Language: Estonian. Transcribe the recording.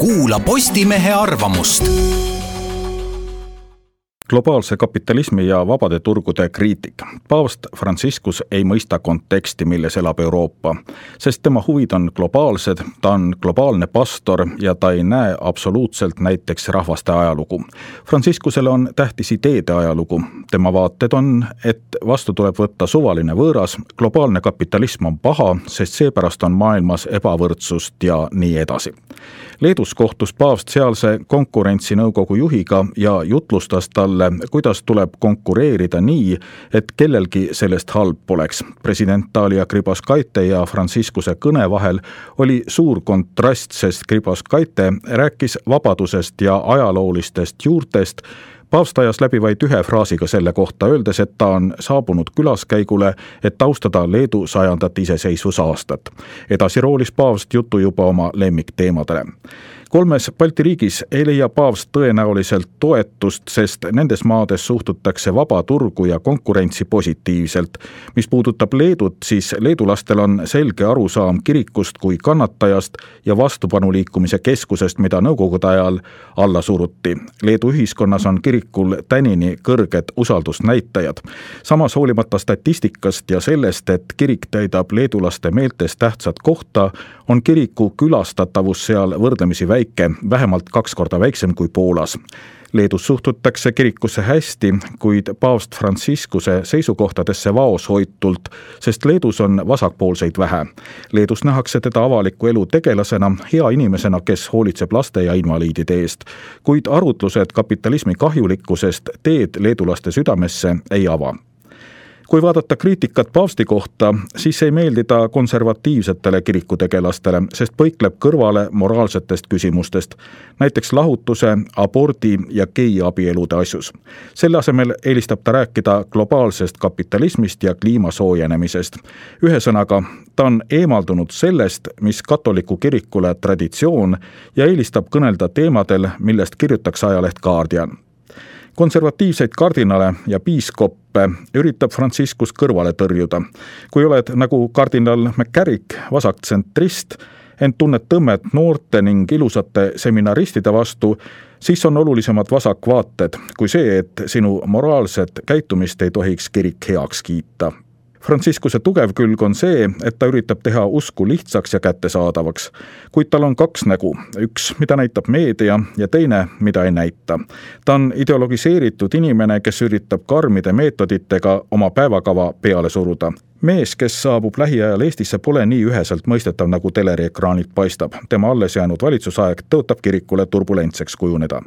kuula Postimehe arvamust globaalse kapitalismi ja vabade turgude kriitik. paavst Franciscus ei mõista konteksti, milles elab Euroopa, sest tema huvid on globaalsed, ta on globaalne pastor ja ta ei näe absoluutselt näiteks rahvaste ajalugu. Franciscusele on tähtis ideede ajalugu, tema vaated on, et vastu tuleb võtta suvaline võõras, globaalne kapitalism on paha, sest seepärast on maailmas ebavõrdsust ja nii edasi. Leedus kohtus paavst sealse konkurentsinõukogu juhiga ja jutlustas talle sellele, kuidas tuleb konkureerida nii, et kellelgi sellest halb poleks. president Dalia Grybauskaite ja Franciscuse kõne vahel oli suur kontrast, sest Grybauskaite rääkis vabadusest ja ajaloolistest juurtest, paavst ajas läbi vaid ühe fraasiga selle kohta, öeldes, et ta on saabunud külaskäigule, et austada Leedu sajandat iseseisvusaastat. edasi roolis paavst jutu juba oma lemmikteemadele kolmes Balti riigis ei leia paavst tõenäoliselt toetust, sest nendes maades suhtutakse vaba turgu ja konkurentsi positiivselt. mis puudutab Leedut, siis leedulastel on selge arusaam kirikust kui kannatajast ja vastupanuliikumise keskusest, mida nõukogude ajal alla suruti. Leedu ühiskonnas on kirikul tänini kõrged usaldusnäitajad. samas hoolimata statistikast ja sellest, et kirik täidab leedulaste meeltes tähtsat kohta, on kiriku külastatavus seal võrdlemisi väike väike, vähemalt kaks korda väiksem kui Poolas. Leedus suhtutakse kirikusse hästi, kuid paavst Franciscuse seisukohtadesse vaoshoitult, sest Leedus on vasakpoolseid vähe. Leedus nähakse teda avaliku elu tegelasena, hea inimesena, kes hoolitseb laste ja invaliidide eest. kuid arutlused kapitalismi kahjulikkusest teed leedulaste südamesse ei ava kui vaadata kriitikat paavsti kohta, siis ei meeldi ta konservatiivsetele kirikutegelastele, sest põikleb kõrvale moraalsetest küsimustest, näiteks lahutuse, abordi ja geiabielude asjus. selle asemel eelistab ta rääkida globaalsest kapitalismist ja kliima soojenemisest. ühesõnaga, ta on eemaldunud sellest, mis katoliku kirikule traditsioon ja eelistab kõnelda teemadel, millest kirjutaks ajaleht Guardian konservatiivseid kardinale ja piiskoppe üritab Franciscus kõrvale tõrjuda. kui oled nagu kardinal McCarrick, vasaktsentrist, ent tunned tõmmet noorte ning ilusate seminaristide vastu, siis on olulisemad vasakvaated kui see, et sinu moraalset käitumist ei tohiks kirik heaks kiita Franciscuse tugev külg on see, et ta üritab teha usku lihtsaks ja kättesaadavaks. kuid tal on kaks nägu, üks, mida näitab meedia ja teine, mida ei näita. ta on ideologiseeritud inimene, kes üritab karmide meetoditega oma päevakava peale suruda mees, kes saabub lähiajal Eestisse, pole nii üheselt mõistetav, nagu teleriekraanilt paistab. tema alles jäänud valitsusaeg tõotab kirikule turbulentseks kujuneda